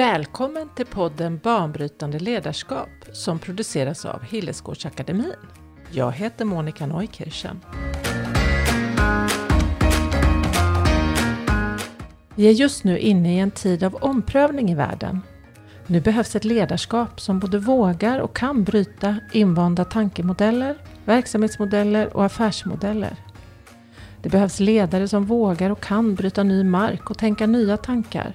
Välkommen till podden Banbrytande ledarskap som produceras av Hillesgårdsakademin. Jag heter Monica Neukirchen. Vi är just nu inne i en tid av omprövning i världen. Nu behövs ett ledarskap som både vågar och kan bryta invanda tankemodeller, verksamhetsmodeller och affärsmodeller. Det behövs ledare som vågar och kan bryta ny mark och tänka nya tankar.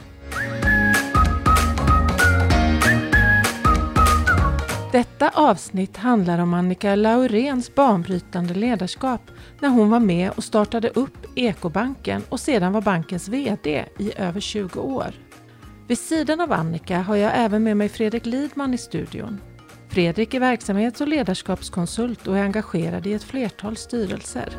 Detta avsnitt handlar om Annika Laurens banbrytande ledarskap när hon var med och startade upp Ekobanken och sedan var bankens VD i över 20 år. Vid sidan av Annika har jag även med mig Fredrik Lidman i studion. Fredrik är verksamhets och ledarskapskonsult och är engagerad i ett flertal styrelser.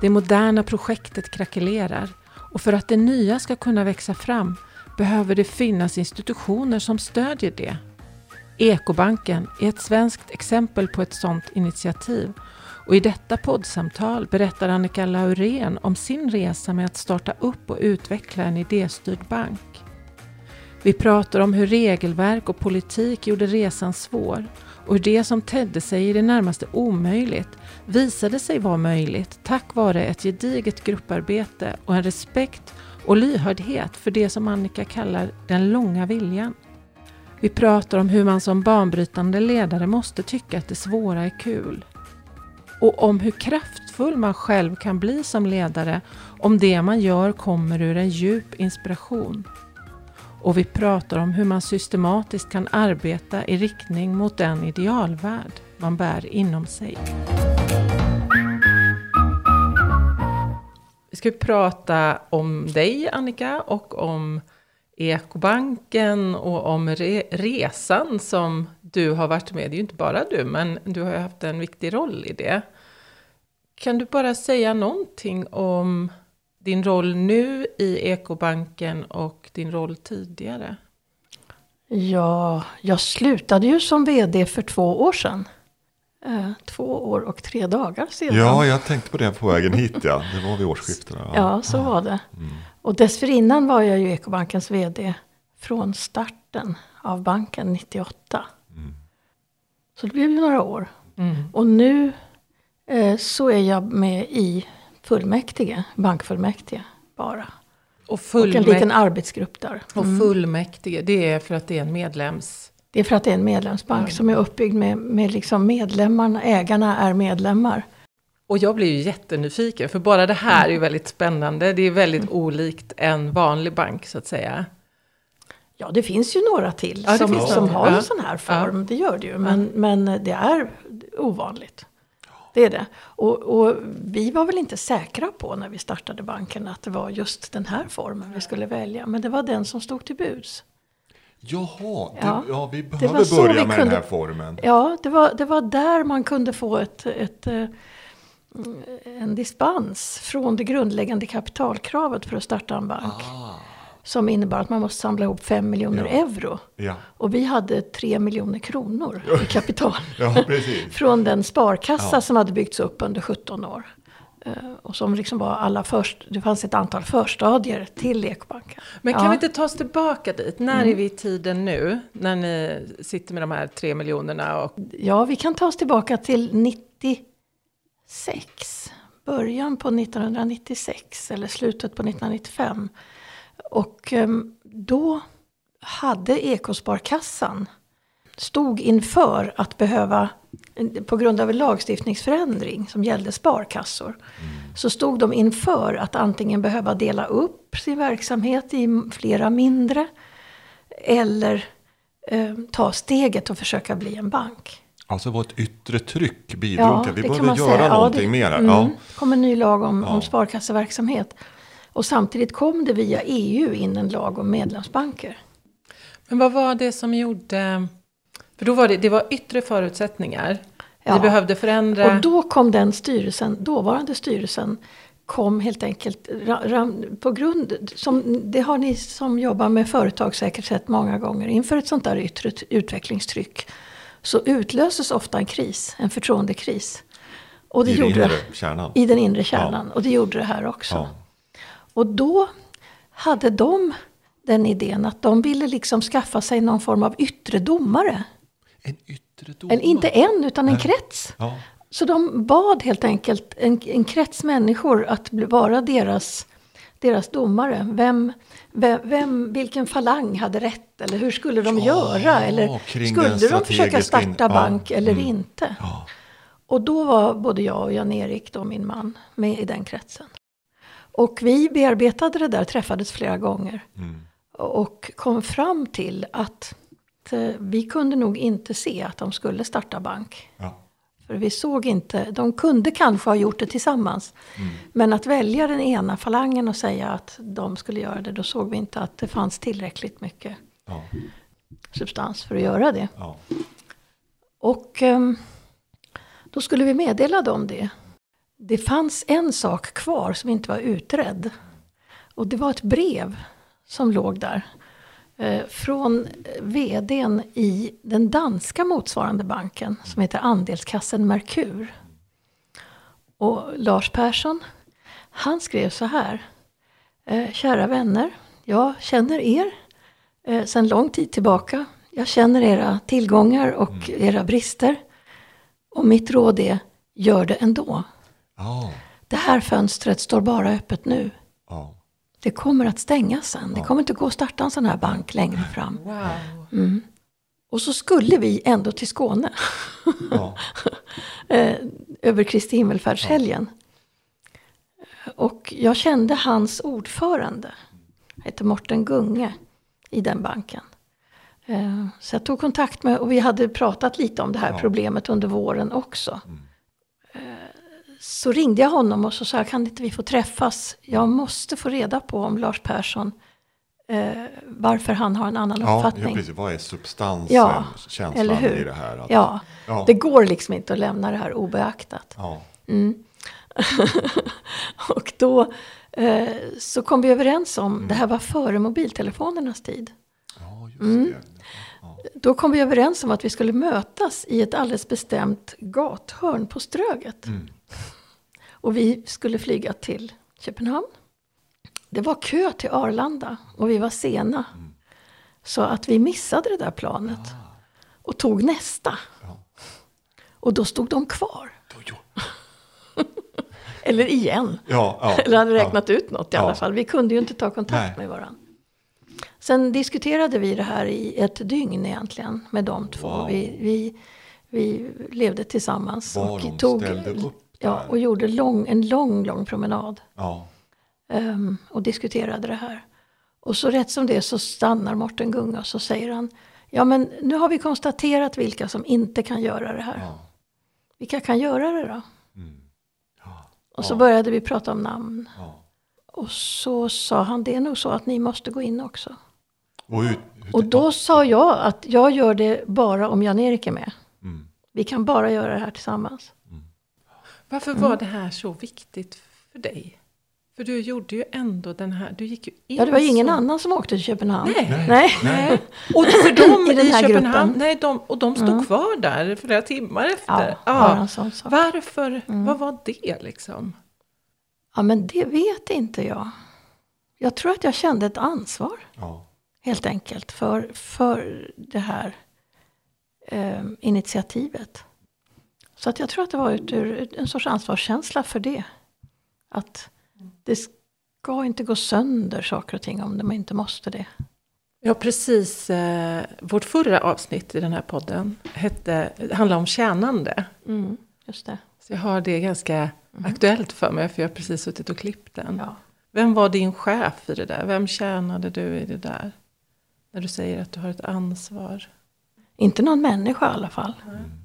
Det moderna projektet krackelerar och för att det nya ska kunna växa fram behöver det finnas institutioner som stödjer det. Ekobanken är ett svenskt exempel på ett sådant initiativ och i detta poddsamtal berättar Annika Laurén om sin resa med att starta upp och utveckla en idéstyrd bank. Vi pratar om hur regelverk och politik gjorde resan svår och hur det som tedde sig i det närmaste omöjligt visade sig vara möjligt tack vare ett gediget grupparbete och en respekt och lyhördhet för det som Annika kallar den långa viljan. Vi pratar om hur man som banbrytande ledare måste tycka att det svåra är kul. Och om hur kraftfull man själv kan bli som ledare om det man gör kommer ur en djup inspiration. Och vi pratar om hur man systematiskt kan arbeta i riktning mot den idealvärld man bär inom sig. Vi ska prata om dig Annika och om Ekobanken och om re resan som du har varit med. Det är ju inte bara du, men du har ju haft en viktig roll i det. Kan du bara säga någonting om din roll nu i Ekobanken och din roll tidigare? Ja, jag slutade ju som VD för två år sedan. Eh, två år och tre dagar sedan. Ja, jag tänkte på det på vägen hit ja. Det var vid årsskiftet. Ja, ja så var det. Mm. Och dessförinnan var jag ju Ekobankens VD från starten av banken 98. Mm. Så det blev ju några år. Mm. Och nu eh, så är jag med i fullmäktige, bankfullmäktige bara. Och, och en liten arbetsgrupp där. Och mm. fullmäktige, det är för att det är en medlems... Det är för att det är en medlemsbank mm. som är uppbyggd med, med liksom medlemmarna, ägarna är medlemmar. Och jag blir ju jättenyfiken, för bara det här är ju väldigt spännande. Det är väldigt mm. olikt en vanlig bank så att säga. Ja, det finns ju några till ja, som, som har en sån här form. Ja. Det gör det ju, men, men det är ovanligt. Det är det. Och, och, vi var väl inte säkra på när vi startade banken att det var just den här formen vi skulle välja. Men det var den som stod till buds. Jaha, det, ja, ja, vi behöver börja med kunde, den här formen. Ja, det var, det var där man kunde få ett, ett, eh, en dispens från det grundläggande kapitalkravet för att starta en bank. Ah. Som innebar att man måste samla ihop 5 miljoner ja. euro. Ja. Och vi hade 3 miljoner kronor i kapital. ja, från den sparkassa som hade byggts upp under 17 år. Uh, och som liksom var alla först, det fanns ett antal förstadier till Ekobanken. Men kan vi inte ta oss tillbaka dit? När mm. är vi i tiden nu? När ni sitter med de här 3 miljonerna? Och... Ja, vi kan ta oss tillbaka till 96. Början på 1996 eller slutet på 1995. Och ehm, då hade Ekosparkassan stod inför att behöva, på grund av en lagstiftningsförändring som gällde sparkassor, mm. så stod de inför att antingen behöva dela upp sin verksamhet i flera mindre eller eh, ta steget och försöka bli en bank. Alltså var ett yttre tryck bidrog ja, till att vi behövde göra säga. någonting ja, det, mer. Mm, ja. kom en ny lag om, ja. om sparkasseverksamhet. Och samtidigt kom det via EU in en lag om medlemsbanker. Men vad var det som gjorde... För då var det, det var yttre förutsättningar. Ja. Ni behövde förändra... Och då kom den styrelsen, dåvarande styrelsen, kom helt enkelt ram, på grund, som, det har ni som jobbar med företag säkert sett många gånger, inför ett sånt där yttre utvecklingstryck så utlöses ofta en kris, en förtroendekris. Och det I, gjorde, den inre kärnan. I den inre kärnan. Ja. Och det gjorde det här också. Ja. Och då hade de den idén att de ville liksom skaffa sig någon form av yttre domare. En yttre domare? Eller inte en, utan en krets. Ja. Så de bad helt enkelt en, en krets människor att vara deras, deras domare. Vem, vem, vem, vilken falang hade rätt? Eller hur skulle de ja, göra? Eller skulle de försöka starta bank ja, eller mm, inte? Ja. Och då var både jag och Jan-Erik, då min man, med i den kretsen. Och vi bearbetade det där, träffades flera gånger. Mm. Och kom fram till att vi kunde nog inte se att de skulle starta bank. Ja. För vi såg inte, de kunde kanske ha gjort det tillsammans. Mm. Men att välja den ena falangen och säga att de skulle göra det, då såg vi inte att det fanns tillräckligt mycket ja. substans för att göra det. Ja. Och um, då skulle vi meddela dem det. Det fanns en sak kvar som inte var utredd. Och det var ett brev som låg där. Eh, från VDn i den danska motsvarande banken som heter Andelskassen Merkur. Och Lars Persson, han skrev så här. Eh, kära vänner, jag känner er eh, sedan lång tid tillbaka. Jag känner era tillgångar och mm. era brister. Och mitt råd är, gör det ändå. Oh. Det här fönstret står bara öppet nu. Oh. Det kommer att stängas sen. Det kommer inte gå att starta en sån här bank längre fram. Wow. Mm. Och så skulle vi ändå till Skåne. eh, över Kristi himmelfärdshelgen. Och jag kände hans ordförande. Hette Morten Gunge i den banken. Eh, så jag tog kontakt med, och vi hade pratat lite om det här ja. problemet under våren också. Så ringde jag honom och så sa jag, kan inte vi få träffas? Jag måste få reda på om Lars Persson, eh, varför han har en annan ja, uppfattning. Ja, precis. Vad är substansen, ja, känslan eller hur? i det här? Att, ja. ja, det går liksom inte att lämna det här obeaktat. Ja. Mm. och då eh, så kom vi överens om, mm. det här var före mobiltelefonernas tid. Ja, just mm. det. Då kom vi överens om att vi skulle mötas i ett alldeles bestämt gathörn på Ströget. Mm. Och vi skulle flyga till Köpenhamn. Det var kö till Arlanda och vi var sena. Mm. Så att vi missade det där planet. Ah. Och tog nästa. Ja. Och då stod de kvar. Eller igen. Ja, ja, Eller hade räknat ut något i alla fall. Vi kunde ju inte ta kontakt Nej. med varandra. Sen diskuterade vi det här i ett dygn egentligen med de två. Wow. Vi, vi, vi levde tillsammans. Var och de tog, ställde upp Ja, och gjorde lång, en lång, lång promenad. Ja. Um, och diskuterade det här. Och så rätt som det så stannar Morten Gunga och så säger han Ja men nu har vi konstaterat vilka som inte kan göra det här. Ja. Vilka kan göra det då? Mm. Ja. Och så började vi prata om namn. Och så sa han det är nog så att ni måste gå in också. Och, hur, hur, och då sa jag att jag gör det bara om Jan-Erik är med. Mm. Vi kan bara göra det här tillsammans. Varför mm. var det här så viktigt för dig? För du gjorde ju ändå den här, du gick ju in Ja, det var ju ingen annan som åkte till Köpenhamn. Nej. Nej. nej. nej. Och för dem i, den här Köpenhamn, gruppen. nej, de, och de stod mm. kvar där flera timmar efter. Ja, ja. Varför, mm. vad var det liksom? Ja, men det vet inte jag. Jag tror att jag kände ett ansvar. Ja. Helt enkelt för, för det här eh, initiativet. Så att jag tror att det var ut ur en sorts ansvarskänsla för det. Att det ska inte gå sönder saker och ting om de inte måste det. Ja, precis. Eh, vårt förra avsnitt i den här podden hette, handlade om tjänande. Mm, just det. Så jag har det ganska mm. aktuellt för mig, för jag har precis suttit och klippt den. Ja. Vem var din chef i det där? Vem tjänade du i det där? När du säger att du har ett ansvar. Inte någon människa i alla fall. Mm.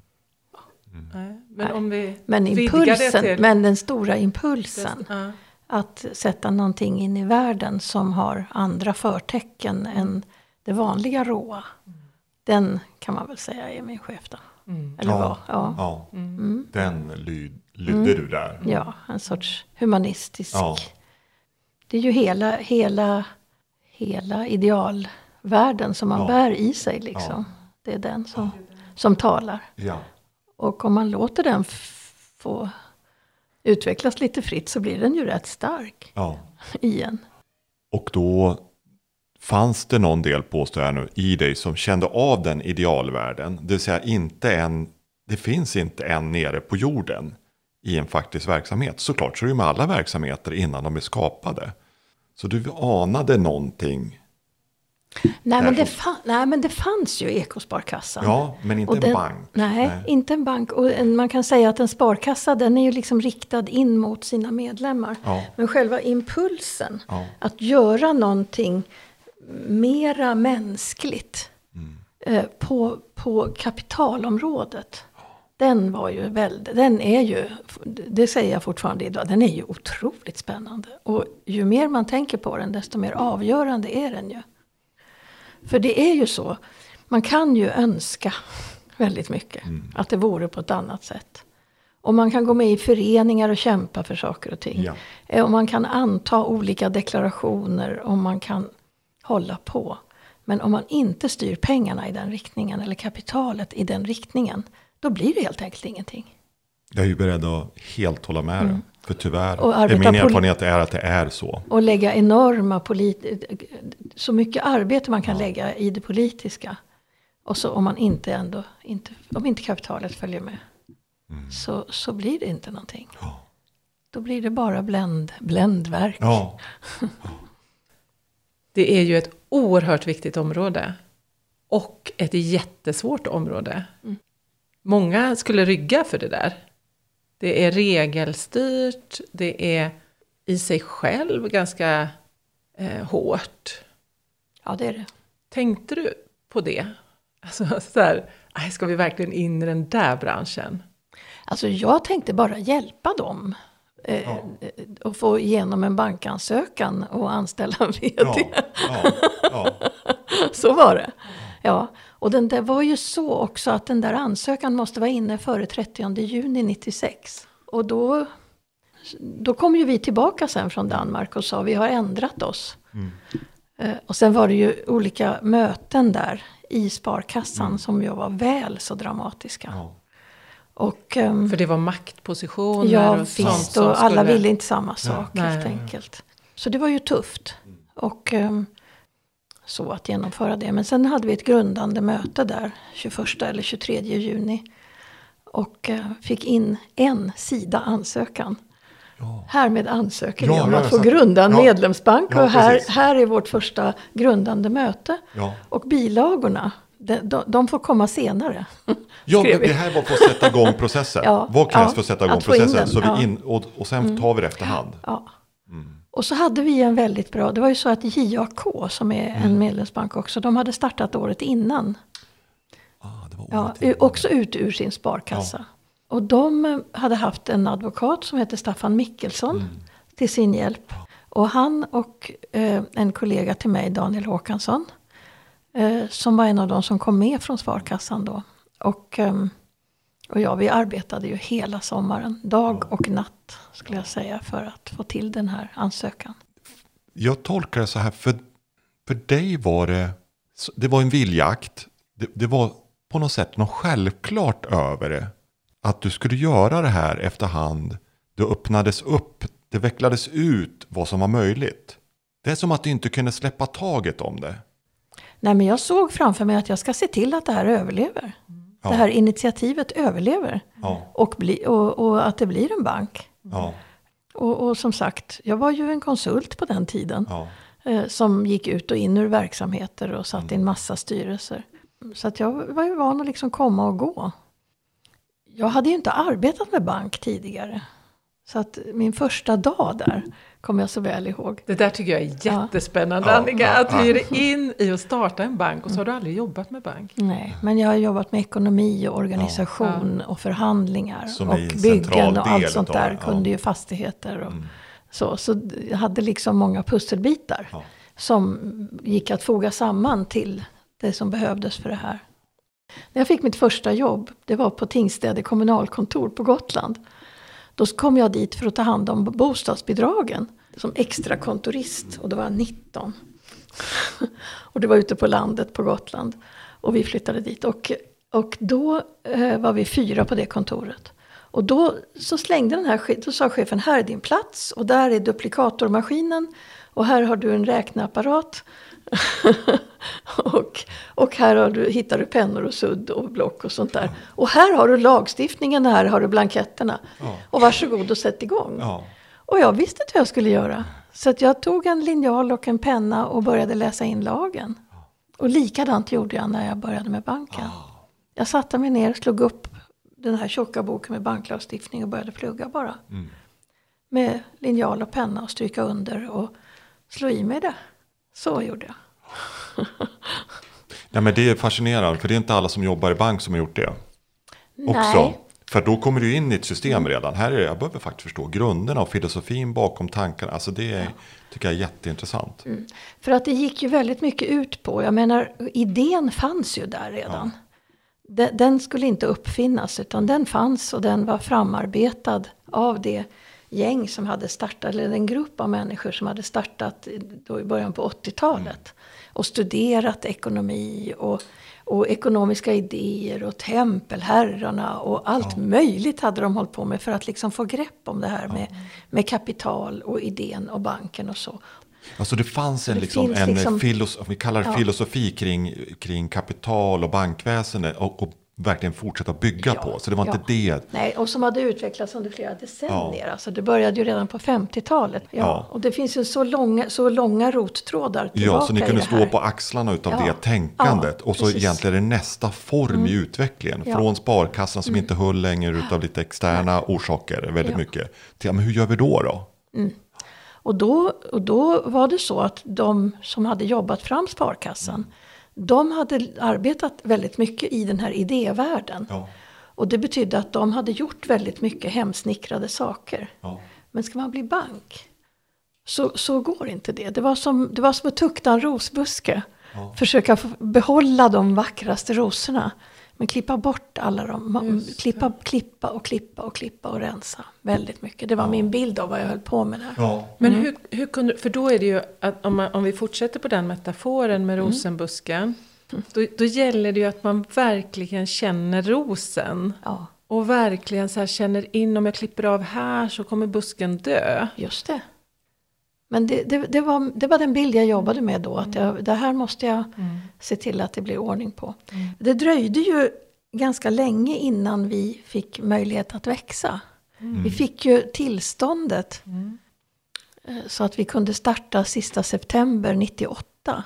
Nej, men, om vi men impulsen, till... men den stora impulsen. Ja. Att sätta någonting in i världen som har andra förtecken än det vanliga råa. Mm. Den kan man väl säga är min chef då. Mm. Eller ja, vad? Ja. ja. Mm. Den lyd, lydde du där. Mm. Ja, en sorts humanistisk. Ja. Det är ju hela, hela, hela idealvärlden som man bär i sig liksom. Det är den som, som talar. Och om man låter den få utvecklas lite fritt så blir den ju rätt stark ja. igen. Och då fanns det någon del, påstår jag nu, i dig som kände av den idealvärlden. Det vill säga inte en, det finns inte en nere på jorden i en faktisk verksamhet. Såklart så är det med alla verksamheter innan de är skapade. Så du anade någonting Nej men, det nej men det fanns ju Ekosparkassan. Ja, men inte den, en bank. Nej, nej, inte en bank. Och en, man kan säga att en sparkassa den är ju liksom riktad in mot sina medlemmar. Ja. Men själva impulsen, ja. att göra någonting mera mänskligt mm. eh, på, på kapitalområdet. Den var ju väldigt, den är ju, det säger jag fortfarande idag, den är ju otroligt spännande. Och ju mer man tänker på den desto mer avgörande är den ju. För det är ju så, man kan ju önska väldigt mycket mm. att det vore på ett annat sätt. Och man kan gå med i föreningar och kämpa för saker och ting. Ja. Eh, och man kan anta olika deklarationer och man kan hålla på. Men om man inte styr pengarna i den riktningen eller kapitalet i den riktningen. Då blir det helt enkelt ingenting. Jag är ju beredd att helt hålla med mm. För tyvärr är min erfarenhet är att det är så. Och lägga enorma polit så mycket arbete man kan ja. lägga i det politiska. Och så om man inte ändå, inte, om inte kapitalet följer med. Mm. Så, så blir det inte någonting. Ja. Då blir det bara bländ, bländverk. Ja. det är ju ett oerhört viktigt område. Och ett jättesvårt område. Mm. Många skulle rygga för det där. Det är regelstyrt, det är i sig själv ganska eh, hårt. Ja, det är det. Tänkte du på det? Alltså så här, ska vi verkligen in i den där branschen? Alltså jag tänkte bara hjälpa dem. Eh, ja. Och få igenom en bankansökan och anställa en VD. Ja, ja, så var det. Ja, och den där var ju så också att den där ansökan måste vara inne före 30 juni 96. Och då, då kom ju vi tillbaka sen från Danmark och sa vi har ändrat oss. Mm. Eh, och sen var det ju olika möten där i sparkassan mm. som ju var väl så dramatiska. Ja. Och, um, För det var maktpositioner ja, och visst, och skulle... alla ville inte samma sak ja. helt nej, enkelt. Så det var ju tufft. Och um, så att genomföra det. Men sen hade vi ett grundande möte där 21 eller 23 juni. Och uh, fick in en sida ansökan. Ja. Härmed ansöker vi ja, om att få grunda en ja. medlemsbank. och här, här är vårt första grundande möte. Och bilagorna de, de, de, får komma senare. Ja, det här var för att sätta igång processen. ja, Vad krävs ja, för att sätta igång processen? Så vi in, och, och sen tar vi det efterhand. Ja. Mm. Och så hade vi en väldigt bra, det var ju så att JAK som är mm. en medlemsbank också, de hade startat året innan. Ah, ja, också ut ur sin sparkassa. Ja. Och de hade haft en advokat som hette Staffan Mickelsson mm. till sin hjälp. Och han och eh, en kollega till mig, Daniel Håkansson, Eh, som var en av de som kom med från Sparkassan då. Och, eh, och ja, vi arbetade ju hela sommaren, dag och natt skulle jag säga, för att få till den här ansökan. Jag tolkar det så här, för, för dig var det, det var en viljakt. Det, det var på något sätt något självklart över det. Att du skulle göra det här efterhand. Det öppnades upp, det vecklades ut vad som var möjligt. Det är som att du inte kunde släppa taget om det. Nej, men jag såg framför mig att jag ska se till att det här överlever. Ja. Det här initiativet överlever. Ja. Och, bli, och, och, att det blir en bank. Ja. Och, och, som sagt, jag var ju en konsult på den tiden. Eh, som gick ut och in ur verksamheter och satt mm. i en massa styrelser. Så att jag var ju van att liksom komma och gå. Jag hade ju inte arbetat med bank tidigare. Så att min första dag där kommer jag så väl ihåg. Det där tycker jag är jättespännande ja. Annika, ja, att du ger dig in i att starta en bank och så har du aldrig jobbat med bank. Nej, men jag har jobbat med ekonomi och organisation och förhandlingar Som och byggen och allt sånt där. Kunde ju fastigheter och mm. så. Så jag hade liksom många pusselbitar som gick att foga samman till det som behövdes för det här. När jag fick mitt första jobb, det var på Tingstäde kommunalkontor på Gotland. Då kom jag dit för att ta hand om bostadsbidragen som extra kontorist och då var jag 19. och det var ute på landet på Gotland. Och vi flyttade dit. Och, och då eh, var vi fyra på det kontoret. Och då så slängde den här, då sa chefen här är din plats och där är duplikatormaskinen och här har du en räkneapparat. och, och här du, hittar du pennor och sudd och block och sånt där. Och här har du lagstiftningen, här har du blanketterna. Ja. Och varsågod och sätt igång. Ja. Och jag visste inte vad jag skulle göra. Så jag tog en linjal och en penna och började läsa in lagen. Och likadant gjorde jag när jag började med banken. Jag satte mig ner, slog upp den här tjocka boken med banklagstiftning och började plugga bara. Med linjal och penna och stryka under och slå i mig det. Så gjorde jag. Ja, men det är fascinerande, för det är inte alla som jobbar i bank som har gjort det. Också. Nej. För då kommer du in i ett system redan. Här är det, jag behöver faktiskt förstå grunderna och filosofin bakom tankarna. Alltså det är, tycker jag är jätteintressant. För att det gick ju väldigt mycket ut på, jag menar idén fanns ju där redan. Den, den skulle inte uppfinnas utan den fanns och den var framarbetad av det gäng som hade startat, eller en grupp av människor som hade startat då i början på 80-talet. Och studerat ekonomi och, och ekonomiska idéer och tempelherrarna och allt möjligt hade de hållit på med för att liksom få grepp om det här med, med kapital och idén och banken och så. Alltså det fanns en, Det liksom, en liksom- filosofi, vi kallar det Ja. filosofi kring, kring kapital och bankväsende och, och verkligen fortsätta bygga Ja, på. Så det var ja. inte det. Nej, och som hade utvecklats under flera decennier. Alltså det började ju redan på 50-talet. Ja, Ja. Och det finns ju så långa, så långa rottrådar tillbaka Ja, så ni kunde stå på axlarna utav Ja. det tänkandet. Ja, och så precis. egentligen är det nästa form i utvecklingen. Ja. Från sparkassan som inte höll längre utav lite externa orsaker väldigt Ja. mycket. Till, ja, men hur gör vi då då? Och då, och då var det så att de som hade jobbat fram sparkassan, de hade arbetat väldigt mycket i den här idévärlden. Ja. Och det betydde att de hade gjort väldigt mycket hemsnickrade saker. Ja. Men ska man bli bank så, så går inte det. Det var som, det var som att tukta en rosbuske. Försöka få behålla de vackraste rosorna. Men klippa bort alla dem. Ma- Klippa, klippa och klippa och klippa och rensa. Väldigt mycket. Det var min bild av vad jag höll på med där. Ja. Men Mm. hur, hur kunde, för då är det ju att om, man, om vi fortsätter på den metaforen med Mm. rosenbusken. Då, då gäller det ju att man verkligen känner rosen. Ja, Och verkligen så här känner in om jag klipper av här så kommer busken dö. just det. Men det, det, det, var, det var den bild jag jobbade med då. Att jag, det här måste jag se till att det blir ordning på. Det dröjde ju ganska länge innan vi fick möjlighet att växa. Vi fick ju tillståndet eh, så att vi kunde starta sista september 98.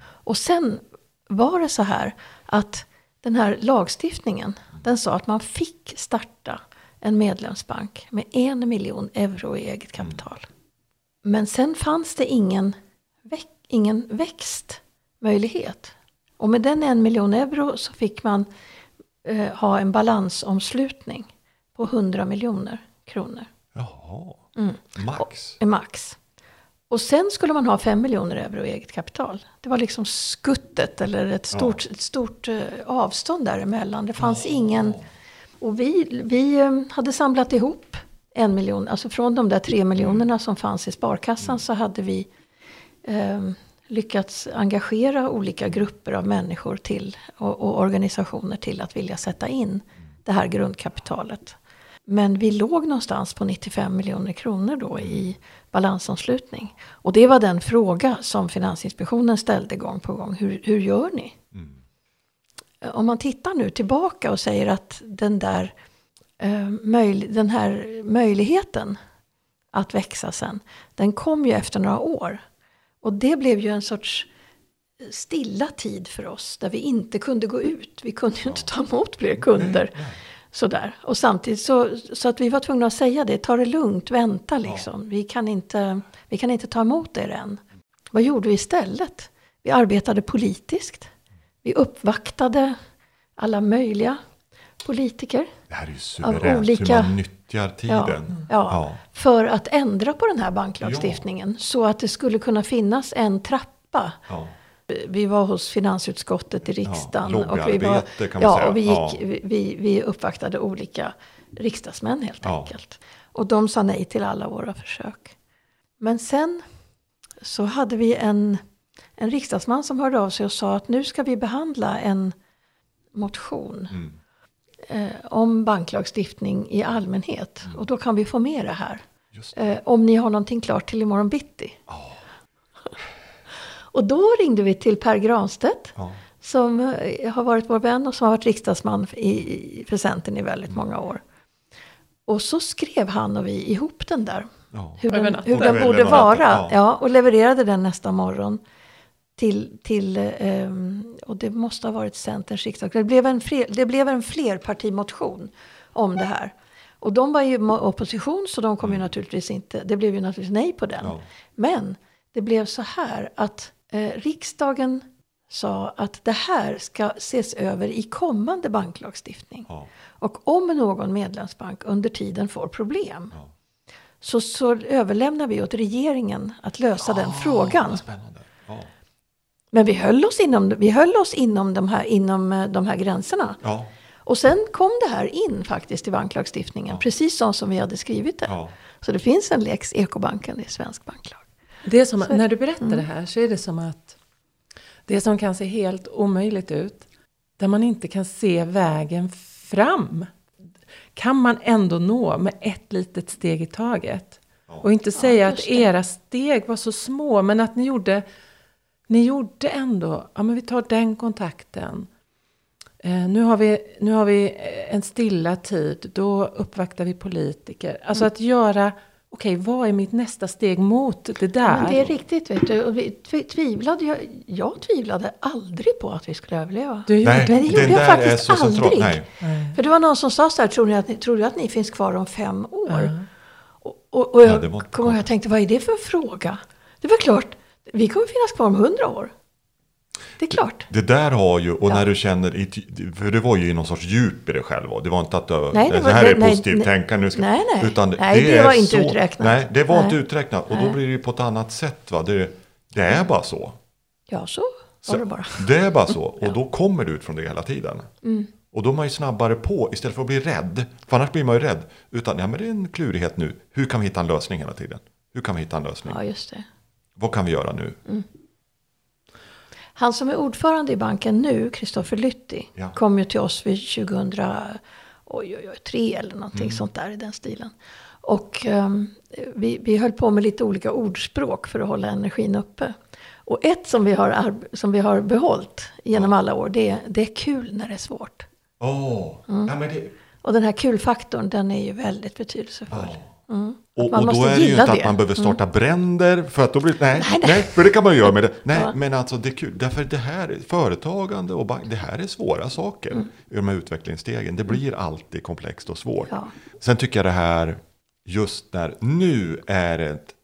Och sen var det så här att den här lagstiftningen den sa att man fick starta en medlemsbank med en miljon euro i eget kapital. Men sen fanns det ingen, väx, ingen växtmöjlighet. Och med den en miljon euro så fick man eh, ha en balansomslutning på 100 miljoner kronor. Jaha. Mm. Max. i max. Och sen skulle man ha 5 miljoner euro i eget kapital. Det var liksom skuttet eller ett stort, ett stort eh, avstånd däremellan. Det fanns ingen... Och vi, vi eh, hade samlat ihop en miljon, alltså från de där tre miljonerna som fanns i sparkassan så hade vi eh, lyckats engagera olika grupper av människor till, och, och organisationer till att vilja sätta in det här grundkapitalet. Men vi låg någonstans på 95 miljoner kronor då i balansomslutning. Och det var den fråga som Finansinspektionen ställde gång på gång. Hur, hur gör ni? Om man tittar nu tillbaka och säger att den där den här möjligheten att växa sen, den kom ju efter några år. Och det blev ju en sorts stilla tid för oss där vi inte kunde gå ut. Vi kunde ju inte ta emot fler kunder. Sådär. Och samtidigt så, så att vi var tvungna att säga det, ta det lugnt, vänta liksom. Vi, kan inte, vi kan inte ta emot er än. Vad gjorde vi istället? Vi arbetade politiskt. Vi uppvaktade alla möjliga politiker. Det här är ju Av suveränt olika- hur man nyttjar tiden. Ja, För att ändra på den här banklagstiftningen. Så att det skulle kunna finnas en trappa. Ja. Vi var hos finansutskottet i riksdagen. och vi, var, kan man ja, säga. och vi, Ja. gick, vi- vi, uppvaktade olika riksdagsmän helt Ja. enkelt. Och de sa nej till alla våra försök. Men sen så hade vi en, en riksdagsman som hörde av sig och sa att nu ska vi behandla en motion. Mm. Eh, om banklagstiftning i allmänhet. Och då kan vi få med det här. Just Eh, om ni har någonting klart till imorgon bitti. Och då ringde vi till Per Granstedt. Ja. Som eh, har varit vår vän och som har varit riksdagsman i, i- för Centern i väldigt många år. Och så skrev han och vi ihop den där. Ja. Hur den, hur den borde vara. ja. Ja. och levererade den nästa morgon. Till, till ehm, och det måste ha varit Centerns riksdag. Det blev en, fler, det blev en flerpartimotion om det här. Och de var ju opposition så de kom ju naturligtvis inte, det blev ju naturligtvis nej på den. Ja. Men det blev så här att eh, riksdagen sa att det här ska ses över i kommande banklagstiftning. Ja. Och om någon medlemsbank under tiden får problem Ja. så, så överlämnar vi åt regeringen att lösa den frågan. Vad spännande. Ja. Men vi höll oss inom, vi höll oss inom, de här, inom eh, de här gränserna. Ja. Och sen kom det här in faktiskt i banklagstiftningen, precis så som vi hade skrivit det. Ja. Så det finns en lex Ekobanken i svensk banklag. Det är som, Så- när du berättar det här så är det som att det som kan se helt omöjligt ut, där man inte kan se vägen fram, kan man ändå nå med ett litet steg i taget. Och inte säga att era steg var så små, men att ni gjorde, ni gjorde ändå, ja men vi tar den kontakten. Eh, nu, har vi, nu har vi eh, en stilla tid, då uppvaktar vi politiker. Alltså att göra, okej vad är mitt nästa steg mot det där? Men det är riktigt, vet du. Och vi tv- tvivlade, jag, jag tvivlade aldrig på att vi skulle överleva. Du gjorde Nej, det gjorde den jag där faktiskt är så central. aldrig. Nej. För det var någon som sa så här, tror, ni att tror du att ni finns kvar om fem år? Ja. Och, och, och Ja, jag det inte kommer jag tänkte, vad är det för fråga? Det var klart, vi kommer finnas kvar om hundra år. Det är klart. Det där har ju, och Ja. när du känner, för det var ju någon sorts djup i det själv. Det var inte att du, Nej, det det, var- här det- är positivt nej. tänkande. nu ska- Nej, nej. Utan Nej, det var inte uträknat. Nej, det var Nej. inte uträknat. Och då blir det ju på ett annat sätt. Va? Det, det är bara så. Ja, så Så- var det bara. Det är bara så. Och då kommer du ut från det hela tiden. Mm. Och då är man ju snabbare på istället för att bli rädd. För annars blir man ju rädd. Utan, ja men det är en klurighet nu. Hur kan vi hitta en lösning hela tiden? Hur kan vi hitta en lösning? Ja, just det. Vad kan vi göra nu? Han som är ordförande i banken nu, Kristoffer Lytti, Ja. kom ju till oss vid 2003 oj, oj, oj, tre eller någonting Mm. sånt där i den stilen. Och ehm, vi, vi höll på med lite olika ordspråk för att hålla energin uppe. Och ett som vi har, som vi har behållit genom alla år, det är, det är kul när det är svårt. Åh, Mm. ja men det... Och den här kulfaktorn, den är ju väldigt betydelsefull. Mm. Och, man och då är det ju inte att det. Mm. man behöver starta bränder för att då blir nej, Nej, nej, för det kan man ju göra med det. Nej, Ja. men alltså det är kul, därför det här, är företagande och bank, det här är svåra saker Mm. i de här utvecklingsstegen. Det blir alltid komplext och svårt. Ja. Sen tycker jag det här, just när, nu är ett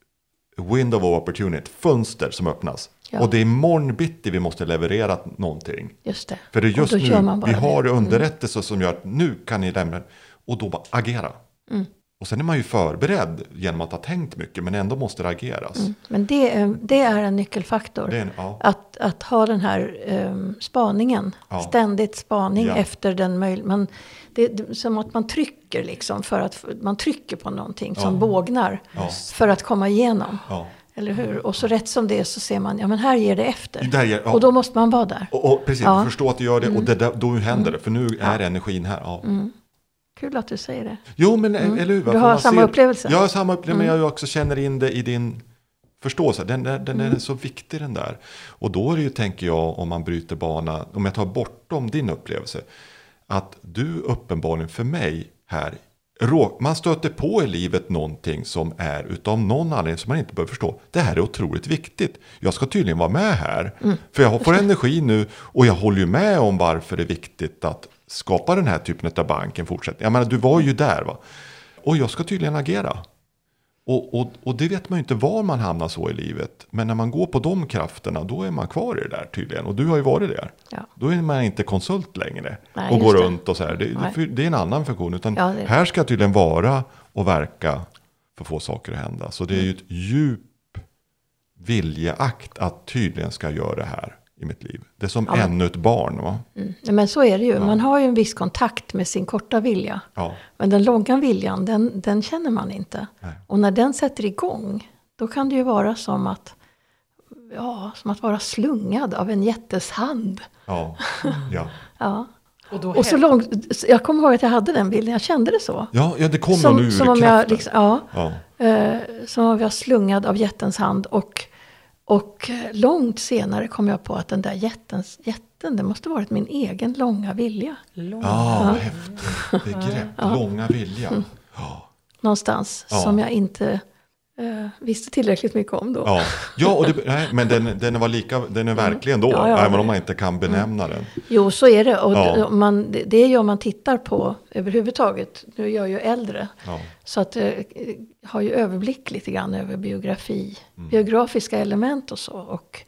window of opportunity, ett fönster som öppnas. Ja. Och det är imorgon bitti vi måste leverera någonting. Just det. För det är just nu, vi har det. Mm. underrättelser som gör att nu kan ni lämna. Och då bara agera. Mm. Och sen är man ju förberedd genom att ha tänkt mycket, men ändå måste det ageras. Men det, är- det är en nyckelfaktor. Det är en, ja, Att, att ha den här um, spaningen, Ja. ständigt spaning Ja. efter den möjligheten. Det är som att man trycker liksom, för att man trycker på någonting som Ja. bågnar Ja. för att komma igenom. ja. Eller hur? Och så rätt som det är så ser man, ja men här ger det efter. Där ger- ja. Och då måste man vara där. Och, och precis, Ja. Mm. förstå att du gör det och det, där- då händer det. För nu är energin här. Ja. Kul att du säger det. Jo, men eller hur? Mm. Du har samma upplevelse? Mm. Jag har samma upplevelse, men jag också känner in det i din förståelse. Den, den, den Mm. är så viktig den där. Och då är det ju, tänker jag, om man bryter bana, om jag tar bortom din upplevelse, att du uppenbarligen för mig här, man stöter på i livet någonting som är utav någon anledning som man inte behöver förstå. Det här är otroligt viktigt. Jag ska tydligen vara med här. Mm. För jag får energi nu och jag håller ju med om varför det är viktigt att skapa den här typen av bank en fortsättning. Jag menar, du var ju där va. Och jag ska tydligen agera. Och, och, och det vet man ju inte var man hamnar så i livet. Men när man går på de krafterna, då är man kvar i det där tydligen. Och du har ju varit där. Ja. Då är man inte konsult längre. Nej, och går det. runt och så här. Det, det, det är en annan funktion. Utan Ja, här ska jag tydligen vara och verka för att få saker att hända. Så det är ju ett djup viljeakt att tydligen ska jag göra det här i mitt liv. Det är som Ja, ännu ett barn. Va? Mm. Men så är det ju. Man har ju en viss kontakt med sin korta vilja. Ja. Men den långa viljan, den, den känner man inte. Nej. Och när den sätter igång, då kan det ju vara som att, ja, som att vara slungad av en jättes hand. Ja. ja. Ja. Och, då Och så långt, jag kommer ihåg att jag hade den bilden, jag kände det så. Ja, ja det kom någon Som, ur som om jag, liksom, ja, Ja. eh, som om jag slungad av jättens hand. Och, och långt senare kom jag på att den där jättens, jätten, det måste varit min egen långa vilja. Lång. Ja, häftigt begrepp. Långa vilja. Ja. Någonstans, Ja. som jag inte eh, visste tillräckligt mycket om då. Ja, ja och det, nej, men den, den var lika, den är verklig ändå, Ja, ja. även om man inte kan benämna den. Jo, så är det. Och Ja. det, man, det, är ju om man tittar på överhuvudtaget. Nu är jag ju äldre. Ja. Så att eh, har ju överblick lite grann över biografi. Mm. Biografiska element och så. Och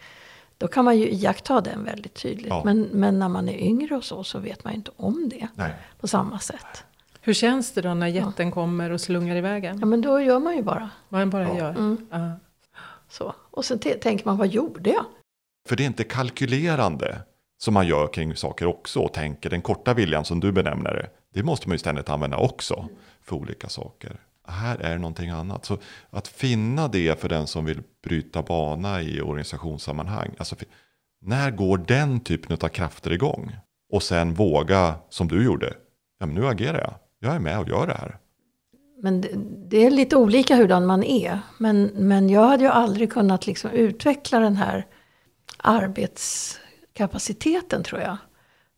då kan man ju iaktta den väldigt tydligt. Ja. Men, men när man är yngre och så, så vet man ju inte om det Nej. på samma sätt. Hur känns det då när jätten kommer och slungar iväg Ja, en? men då gör man ju bara en bara Ja. gör? Mm. Ja. så. Och sen tänker man, vad gjorde jag? För det är inte kalkylerande som man gör kring saker också och tänker den korta viljan som du benämner det. Det måste man ju ständigt använda också för olika saker. Här är någonting annat. Så att finna det för den som vill bryta bana i organisationssammanhang. Alltså, när går den typen av krafter igång? Och sen våga, som du gjorde, ja, men nu agerar jag. Jag är med och gör det här. Men det, det är lite olika hurdan man är. Men, men jag hade ju aldrig kunnat liksom utveckla den här arbetskapaciteten tror jag.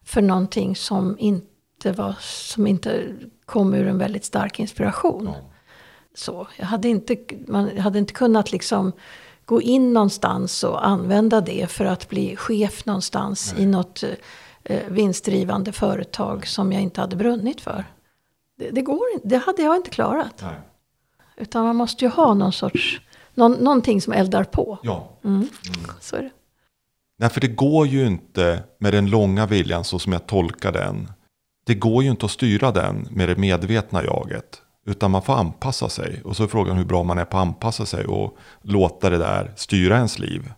För någonting som inte, var, som inte kom ur en väldigt stark inspiration. Ja. Så, jag hade inte, man hade inte kunnat liksom gå in någonstans och använda det för att bli chef någonstans i något eh, vinstdrivande företag som jag inte hade brunnit för. Det, det går inte, det hade jag inte klarat. Nej. Utan man måste ju ha någon sorts, någon, någonting som eldar på. Ja. Mm. Så är det. Nej, för det går ju inte med den långa viljan så som jag tolkar den. Det går ju inte att styra den med det medvetna jaget. Utan man får anpassa sig. Och så är frågan hur bra man är på att anpassa sig och låta det där styra ens liv.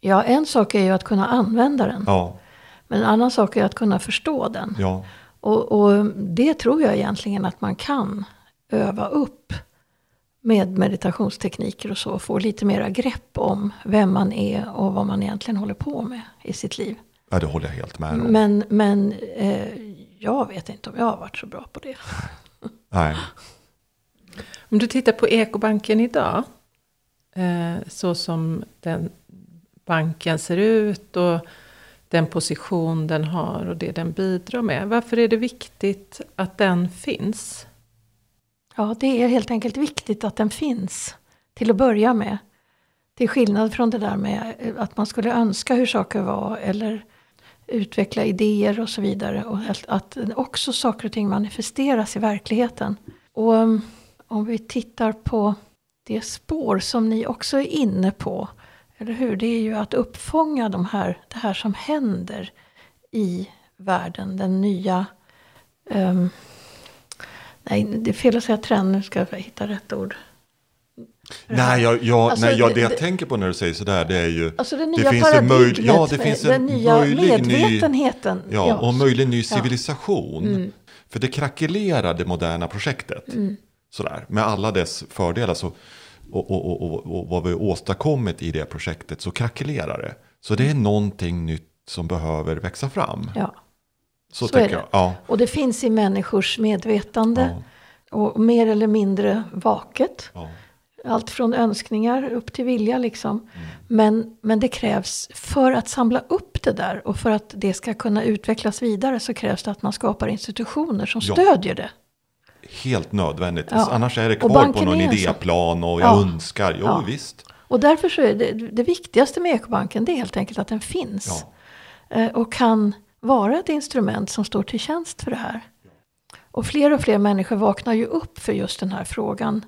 Ja, en sak är ju att kunna använda den. Ja, Men en annan sak är att kunna förstå den. ja, Och, och det tror jag egentligen att man kan öva upp med meditationstekniker och så. Få lite mera grepp om vem man är och vad man egentligen håller på med i sitt liv. ja det håller jag helt med om. Men, men eh, jag vet inte om jag har varit så bra på det. Nej. Om du tittar på Ekobanken idag, eh, så som den banken ser ut och den position den har och det den bidrar med. Varför är det viktigt att den finns? Ja, det är helt enkelt viktigt att den finns till att börja med. Till skillnad från det där med eh, att man skulle önska hur saker var eller utveckla idéer och så vidare. Och att- också saker och ting manifesteras i verkligheten. Och eh, om vi tittar på det spår som ni också är inne på, eller hur? Det är ju att uppfånga de här, det här som händer i världen, den nya ehm, Nej, det är fel att säga trend, nu ska jag hitta rätt ord. Nej, jag, jag, Alltså, nej jag, det det- jag det- tänker på när du säger sådär det är ju Alltså det Det nya finns en möj- ja, det finns en den nya möjlig ny- medvetenheten. Ja, och möjligen ny Ja. civilisation. Mm. För det krackelerar det moderna projektet. Sådär, med alla dess fördelar så, och, och, och, och, vad vi åstadkommit i det projektet så krackelerar det. Så det är någonting nytt som behöver växa fram. Ja. Så, Så tycker det. jag. Ja, Och det finns i människors medvetande. ja, Och mer eller mindre vaket. ja. Allt från önskningar upp till vilja liksom. Mm. Men, men det krävs, för att samla upp det där och för att det ska kunna utvecklas vidare så krävs det att man skapar institutioner som stödjer det. Helt nödvändigt. Ja. Annars är det kvar på någon idéplan och jag Ja. önskar. Jo, Ja. visst. Och därför så är det, det viktigaste med ekobanken det är helt enkelt att den finns. Ja. Eh, och kan vara ett instrument som står till tjänst för det här. Och fler och fler människor vaknar ju upp för just den här frågan.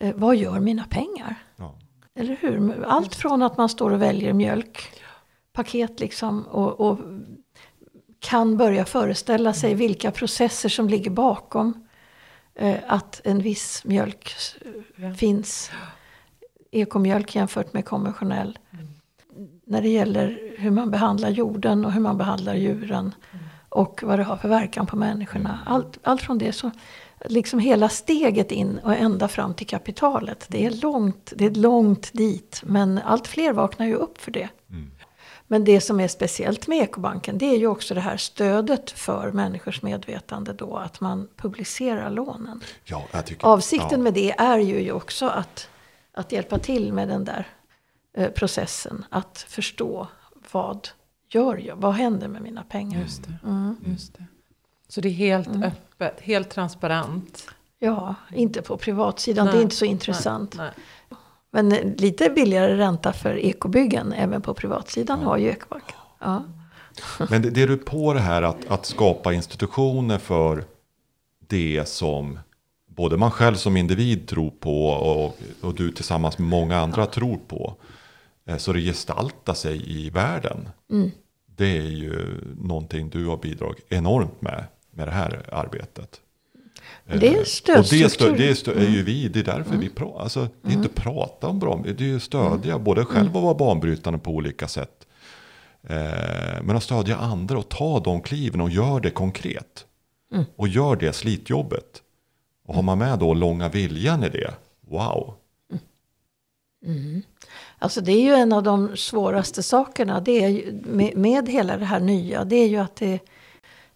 Eh, vad gör mina pengar? Eller hur? Allt från att man står och väljer mjölkpaket liksom och, och kan börja föreställa sig vilka processer som ligger bakom att en viss mjölk eh, finns. Ekomjölk jämfört med konventionell. När det gäller hur man behandlar jorden och hur man behandlar djuren. Och vad det har för verkan på människorna. Allt, allt från det så, liksom hela steget in och ända fram till kapitalet. Det är långt, det är långt dit. Men allt fler vaknar ju upp för det. Mm. Men det som är speciellt med Ekobanken det är ju också det här stödet för människors medvetande då att man publicerar lånen. Ja, jag tycker, Avsikten ja. med det är ju också att, att hjälpa till med den där eh, processen. Att förstå vad gör jag? Vad händer med mina pengar? Just det. Mm. Just det. Så det är helt öppet, helt transparent. Ja, inte på privatsidan. Det Nej, är inte så intressant. Nej, Men lite billigare ränta för ekobyggen även på privatsidan har ju Ekobanken. Ja. Men det, det är du på det här att, att skapa institutioner för det som både man själv som individ tror på och, och du tillsammans med många andra tror på. Eh, Så det gestaltar sig i världen. Mm. Det är ju någonting du har bidragit enormt med, med det här arbetet. Det är Eh, stödstruktur. Och det, stö, det är Mm. ju vi, det är därför vi pratar. Alltså, det är inte prata om bra, det är ju stödja både själv Mm. och vara banbrytande på olika sätt. Eh, men att stödja andra och ta de kliven och gör det konkret. Mm. Och gör det slitjobbet. Och har man med då långa viljan i det, wow. Alltså det är ju en av de svåraste sakerna det är ju, med, med hela det här nya. Det är ju att det,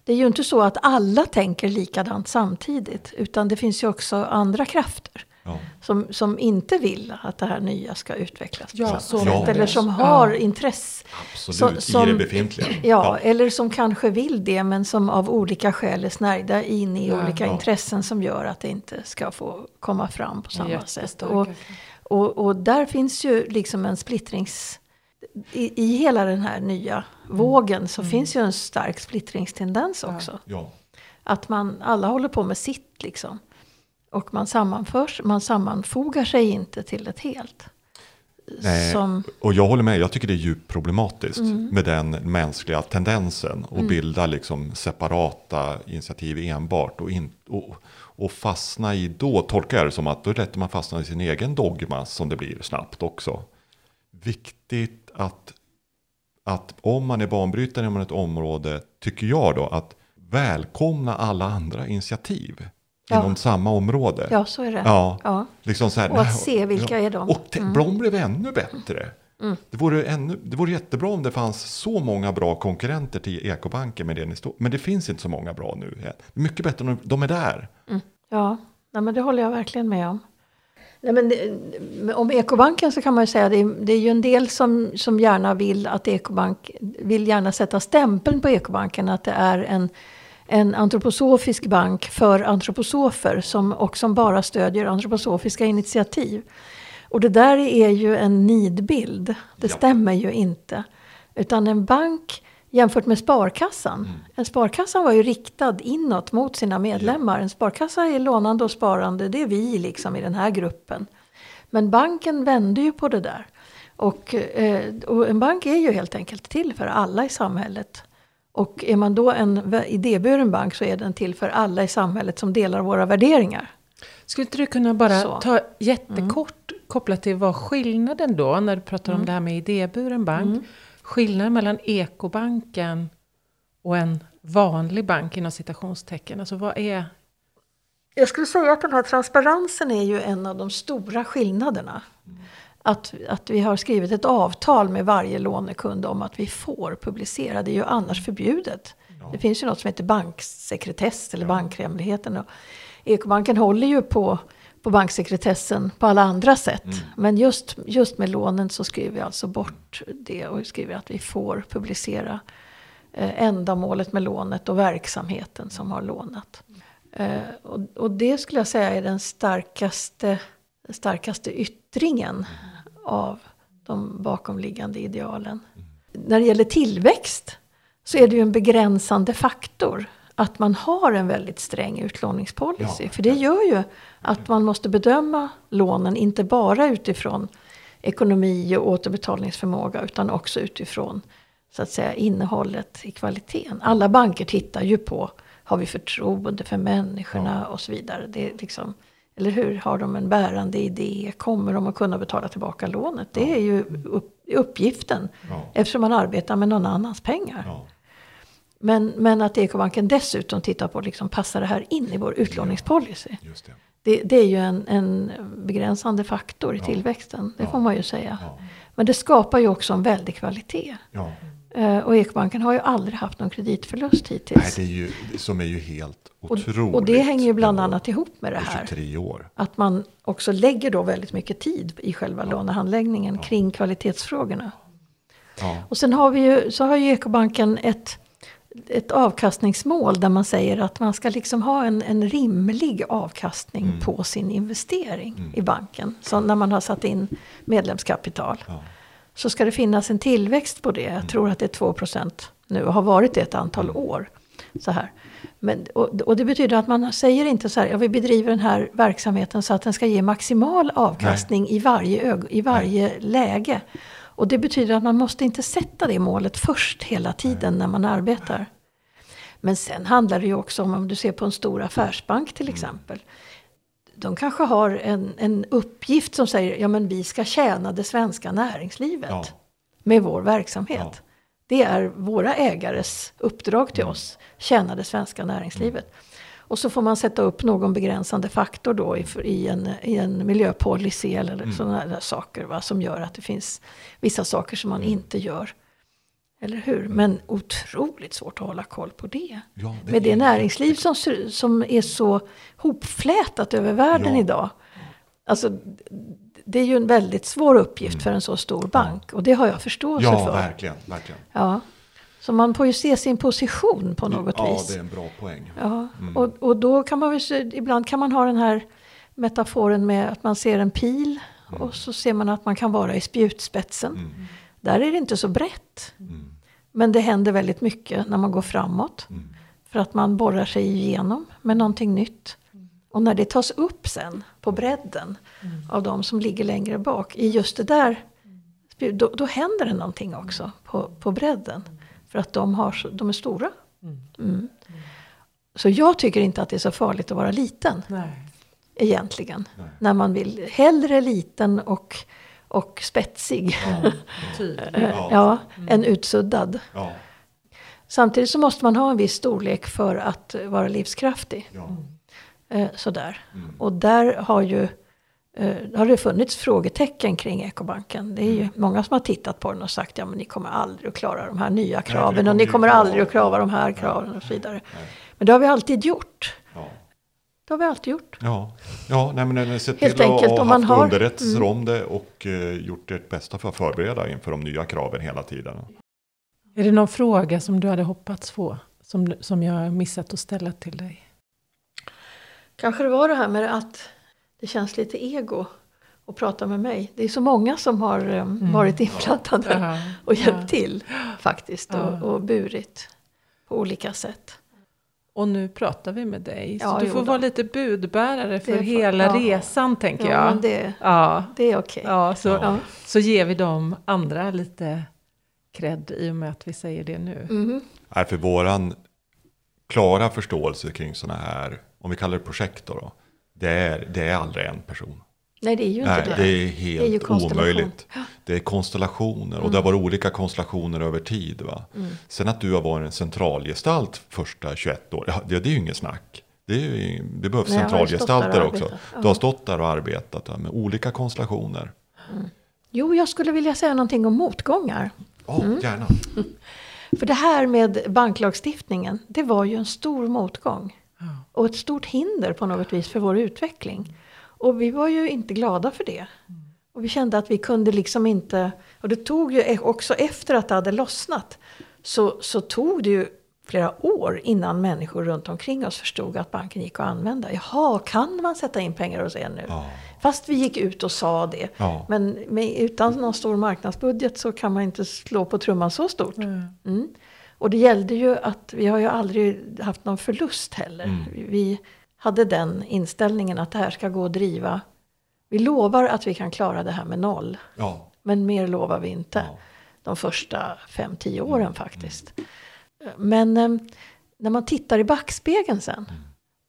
det är ju inte så att alla tänker likadant samtidigt. Utan det finns ju också andra krafter. Ja. Som, som inte vill att det här nya ska utvecklas på Ja, samma sätt. det. Eller som Ja. har intresse. Absolut, Så- som- i det befintliga. Ja, eller som kanske vill det men som av olika skäl är snärjda in i Ja. olika Ja. intressen som gör att det inte ska få komma fram på samma sätt. Och, och, och där finns ju liksom en splittrings... I, i hela den här nya vågen så finns ju en stark splittringstendens också. Ja. Att man, alla håller på med sitt liksom. Och man sammanförs, man sammanfogar sig inte till ett helt. Nej, Som, och jag håller med, jag tycker det är djupt problematiskt Mm. med den mänskliga tendensen att bilda liksom separata initiativ enbart och, in, och, och fastna i, då tolkar jag det som att då är det lätt att man fastnar i sin egen dogma som det blir snabbt också. Viktigt att, att om man är banbrytare inom ett område, tycker jag då, att välkomna alla andra initiativ Ja. inom samma område. ja, så är det. Ja. Ja. Liksom så här, Och att nej, se vilka är de. Mm. Och te- de blev ännu bättre. Det, vore ännu, det vore jättebra om det fanns så många bra konkurrenter till Ekobanken med det ni stod. Men det finns inte så många bra nu. Det är mycket bättre om de är där. Ja, nej, men det håller jag verkligen med om. Nej, men det, om Ekobanken så kan man ju säga att det, är- det är ju en del som, som gärna vill att Ekobank vill gärna sätta stämpeln på Ekobanken att det är en, en antroposofisk bank för antroposofer som, och som bara stödjer antroposofiska initiativ. Och det där är ju en nidbild. Det Ja. stämmer ju inte. Utan en bank jämfört med Sparkassan. En Sparkassan var ju riktad inåt mot sina medlemmar. En sparkassa är lånande och sparande, det är vi liksom i den här gruppen. Men banken vände ju på det där. Och, eh, och en bank är ju helt enkelt till för alla i samhället. Och är man då en idéburen bank så är den till för alla i samhället som delar våra värderingar. Skulle inte du kunna bara Så. ta jättekort kopplat till vad skillnaden då, när du pratar om det här med idéburen bank. Skillnaden mellan ekobanken och en vanlig bank inom citationstecken. Alltså vad är... Jag skulle säga att den här transparensen är ju en av de stora skillnaderna. Att, att vi har skrivit ett avtal med varje lånekund om att vi får publicera. Det är ju annars förbjudet. Det finns ju något som heter banksekretess eller bankhemligheten. Och Ekobanken håller ju på, på banksekretessen på alla andra sätt. Men just, just med lånen så skriver vi alltså bort det och skriver att vi får publicera eh, ändamålet med lånet och verksamheten som har lånat. Eh, och, och det skulle jag säga är den starkaste, starkaste yttringen av de bakomliggande idealen. När det gäller tillväxt så är det ju en begränsande faktor att man har en väldigt sträng utlåningspolicy. Ja. För det gör ju att man måste bedöma lånen inte bara utifrån ekonomi och återbetalningsförmåga utan också utifrån så att säga innehållet i kvaliteten. Alla banker tittar ju på har vi förtroende för människorna och så vidare. Det är liksom, eller hur? Har de en bärande idé? Kommer de att kunna betala tillbaka lånet? Det är ju upp, uppgiften Ja. eftersom man arbetar med någon annans pengar. Ja. Men, men att Ekobanken dessutom tittar på, liksom, passar det här in i vår utlåningspolicy? Det. Det, är ju en, en begränsande faktor i tillväxten, det får man ju säga. Ja. Men det skapar ju också en väldig kvalitet. Ja. Eh, Och Ekobanken har ju aldrig haft någon kreditförlust Nej, hittills. det är ju, som är ju helt och, otroligt. och det hänger ju bland annat ihop med det här. 23 år. Att man också lägger då väldigt mycket tid i själva lånehandläggningen kring kvalitetsfrågorna. Ja. Och sen har vi ju, så har ju Ekobanken ett, ett avkastningsmål där man säger att man ska liksom ha en, en rimlig avkastning Mm. på sin investering i banken. Så när man har satt in medlemskapital. Ja. Så ska det finnas en tillväxt på det. Jag tror att det är 2% nu och har varit det ett antal år. Så här. Men, och, och det betyder att man säger inte så här, ja, vi bedriver den här verksamheten så att den ska ge maximal avkastning i varje, ög, i varje läge. Och det betyder att man måste inte sätta det målet först hela tiden när man arbetar. Men sen handlar det ju också om, om du ser på en stor affärsbank till exempel. De kanske har en, en uppgift som säger, ja men vi ska tjäna det svenska näringslivet Ja. med vår verksamhet. Ja. Det är våra ägares uppdrag till oss, tjäna det svenska näringslivet. Och så får man sätta upp någon begränsande faktor då i, i, en, i en miljöpolicy eller sådana där saker va, som gör att det finns vissa saker som man inte gör. Eller hur? Men otroligt svårt att hålla koll på det. Ja, det Med det är näringsliv som, som är så hopflätat över världen Ja. idag. Alltså, det är ju en väldigt svår uppgift för en så stor bank. Och det har jag förståelse Ja, för. verkligen. verkligen. Ja. Så man får ju se sin position på något ja, vis. det är en bra poäng. Ja. Och, och då kan man väl, ibland kan man ha den här metaforen med att man ser en pil och så ser man att man kan vara i spjutspetsen. Mm. Där är det inte så brett. Mm. Men det händer väldigt mycket när man går framåt. Mm. För att man borrar sig igenom med någonting nytt. Och när det tas upp sen på bredden av de som ligger längre bak i just det där. Då, då händer det någonting också på, på bredden. För att de, har, de är stora. Mm. Så jag tycker inte att det är så farligt att vara liten Nej. egentligen. Nej. När man vill hellre liten och, och spetsig. Ja. ja, än utsuddad. Ja. Samtidigt så måste man ha en viss storlek för att vara livskraftig. Ja. Eh, sådär. Mm. Och där har ju har det funnits frågetecken kring Ekobanken. Det är Mm. ju många som har tittat på den och sagt ja men ni kommer aldrig att klara de här nya kraven kommer och ni kommer aldrig att klara de här kraven och så vidare. Men det har vi alltid gjort. Ja. Det har vi alltid gjort. Ja, ja nej, men den har sett Helt till enkelt, att ha man haft har- underrättelser om det och eh, gjort ert bästa för att förbereda inför de nya kraven hela tiden. Är det någon fråga som du hade hoppats få? Som, som jag har missat att ställa till dig? Kanske det var det här med att det känns lite ego att prata med mig. Det är så många som har eh, varit inblandade Ja. och hjälpt Ja. till faktiskt och, och burit på olika sätt. Och nu pratar vi med dig. Så Ja, du får vara lite budbärare för får- hela ja. resan tänker Ja, jag. men det, Ja, det är okej. ja, så, Ja. så ger vi de andra lite cred i och med att vi säger det nu. Mhm. Nej, för våran klara förståelse kring sådana här, om vi kallar det projekt då, då det, är, det är aldrig en person. Nej, det är ju inte Nej, det. det är Det är helt omöjligt. Det är konstellationer och det har varit olika konstellationer över tid. Va? Mm. Sen att du har varit en centralgestalt första 21 år, det, det är ju inget snack. Det, är ju, det behövs Nej, centralgestalter också. Du har stått där och arbetat va, med olika konstellationer. Jo, jag skulle vilja säga någonting om motgångar. Ja, Mm. gärna. För det här med banklagstiftningen, det var ju en stor motgång. Och ett stort hinder på något vis för vår utveckling. Och vi var ju inte glada för det. Och vi kände att vi kunde liksom inte, och det tog ju e- också efter att det hade lossnat, så, så tog det ju flera år innan människor runt omkring oss förstod att banken gick att använda. Jaha, kan man sätta in pengar hos er nu? Ja. Fast vi gick ut och sa det. Ja. Men med, utan någon stor marknadsbudget så kan man inte slå på trumman så stort. Mm. Mm. Och det gällde ju att vi har ju aldrig haft någon förlust heller. Mm. Vi hade den inställningen att det här ska gå att driva. Vi lovar att vi kan klara det här med noll. Ja. Men mer lovar vi inte. Ja. De första fem tio åren faktiskt. Men eh, när man tittar i backspegeln sen.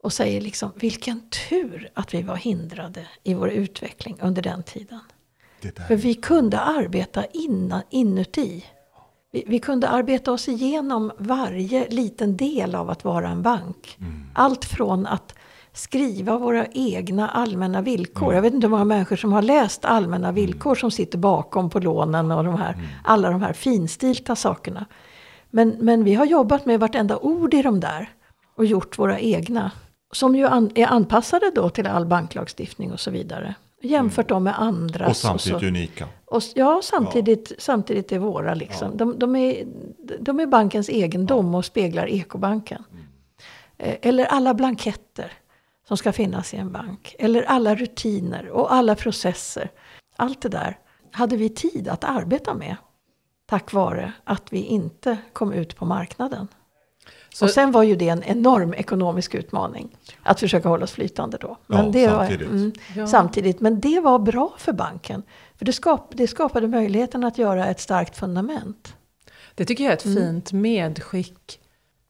Och säger liksom vilken tur att vi var hindrade i vår utveckling under den tiden. För vi kunde arbeta innan, inuti. Vi, vi kunde arbeta oss igenom varje liten del av att vara en bank. Mm. Allt från att skriva våra egna allmänna villkor. Mm. Jag vet inte hur många människor som har läst allmänna villkor som sitter bakom på lånen och de här, Mm. alla de här finstilta sakerna. Men, men vi har jobbat med vartenda ord i de där och gjort våra egna. Som ju an, är anpassade då till all banklagstiftning och så vidare. Jämfört dem med andras. Mm. Och samtidigt så. unika. Och, ja, samtidigt, samtidigt är våra liksom. De, de, är, de är bankens egendom och speglar ekobanken. Eh, Eller alla blanketter som ska finnas i en bank. Eller alla rutiner och alla processer. Allt det där hade vi tid att arbeta med. Tack vare att vi inte kom ut på marknaden. Så- och sen var ju det en enorm ekonomisk utmaning. Att försöka hålla oss flytande då. Men Ja, det samtidigt. Var, mm, Ja. samtidigt. Men det var bra för banken. För det, skap, det skapade möjligheten att göra ett starkt fundament. Det tycker jag är ett Mm. fint medskick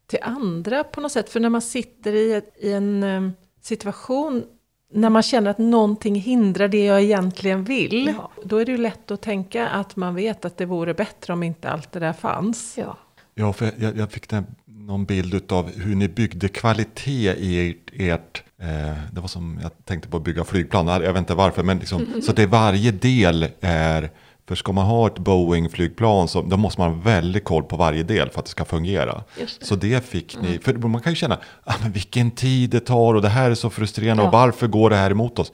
till andra på något sätt. För när man sitter i, ett, i en em, situation när man känner att någonting hindrar det jag egentligen vill. Ja. Då är det ju lätt att tänka att man vet att det vore bättre om inte allt det där fanns. Ja. Ja, för jag, jag fick den, någon bild av hur ni byggde kvalitet i ert, ert eh, det var som jag tänkte på att bygga flygplan, jag vet inte varför, men liksom, så det varje del är, för ska man ha ett Boeing-flygplan så då måste man ha väldigt koll på varje del för att det ska fungera. Det. Så det fick ni, för man kan ju känna, ah, men vilken tid det tar och det här är så frustrerande Ja. och varför går det här emot oss?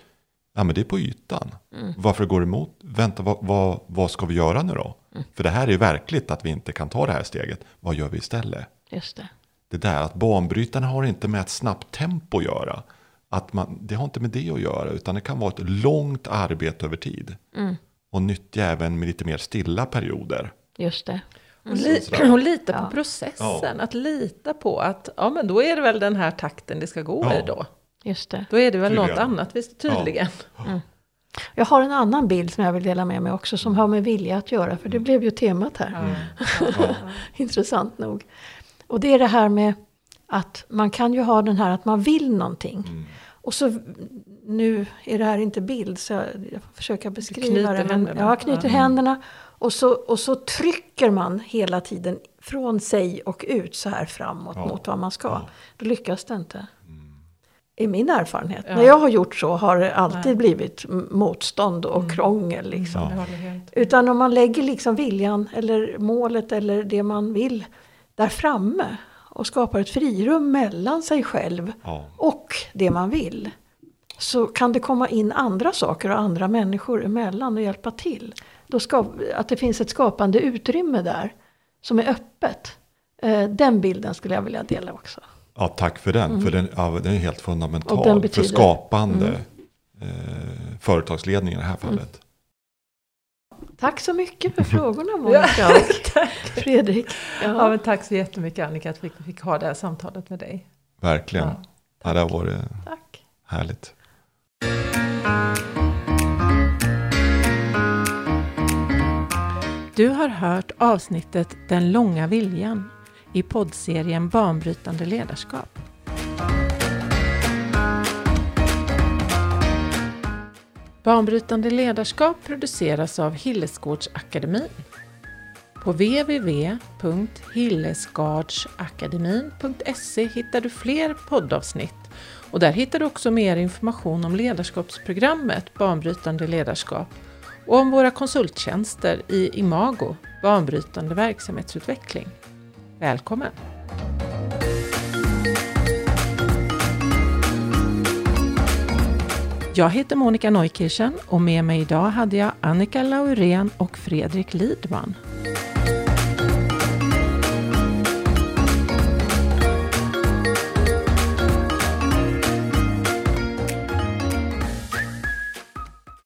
Ja, men det är på ytan. Mm. Varför går det emot? Vänta, vad, vad, vad ska vi göra nu då? Mm. För det här är ju verkligt att vi inte kan ta det här steget. Vad gör vi istället? Just det. Det där att banbrytarna har inte med ett snabbt tempo att göra. Att man, det har inte med det att göra, utan det kan vara ett långt arbete över tid. Mm. Och nyttja även med lite mer stilla perioder. Just det. Och, li- och lita Ja. på processen. Ja. Att lita på att ja, men då är det väl den här takten det ska gå Ja. i då. Just det. Då är det väl något Tydligen. annat, visst tydligen. Jag har en annan bild som jag vill dela med mig också som har med vilja att göra. För det blev ju temat här. Ja. Intressant nog. Och det är det här med att man kan ju ha den här att man vill någonting. Mm. Och så, nu är det här inte bild så jag, jag får försöka beskriva det. Men, händerna. ja, jag knyter Ja. händerna. Och så, och så trycker man hela tiden från sig och ut så här framåt Ja. mot vad man ska. Ja. Då lyckas det inte. Mm. I min erfarenhet. Ja. När jag har gjort så har det alltid Nej. blivit motstånd och Mm. krångel. Liksom. Utan om man lägger liksom viljan eller målet eller det man vill där framme och skapar ett frirum mellan sig själv Ja. och det man vill. Så kan det komma in andra saker och andra människor emellan och hjälpa till. Då ska, att det finns ett skapande utrymme där som är öppet. Eh, den bilden skulle jag vilja dela också. Ja, tack för den. För den, ja, den är helt fundamental Mm. Den för betyder- skapande Mm. eh, företagsledning i det här fallet. Tack så mycket för frågorna Monica och Fredrik. Ja, men tack så jättemycket Annika att vi fick ha det här samtalet med dig. Verkligen. Ja, Ja, det har varit tack. härligt. Du har hört avsnittet Den långa viljan i poddserien Banbrytande ledarskap. Banbrytande ledarskap produceras av Hillesgårdsakademin. På www.hillesgardsakademin.se hittar du fler poddavsnitt och där hittar du också mer information om ledarskapsprogrammet Banbrytande ledarskap och om våra konsulttjänster i Imago, banbrytande verksamhetsutveckling. Välkommen! Jag heter Monica Neukirchen och med mig idag hade jag Annika Laurén och Fredrik Lidman.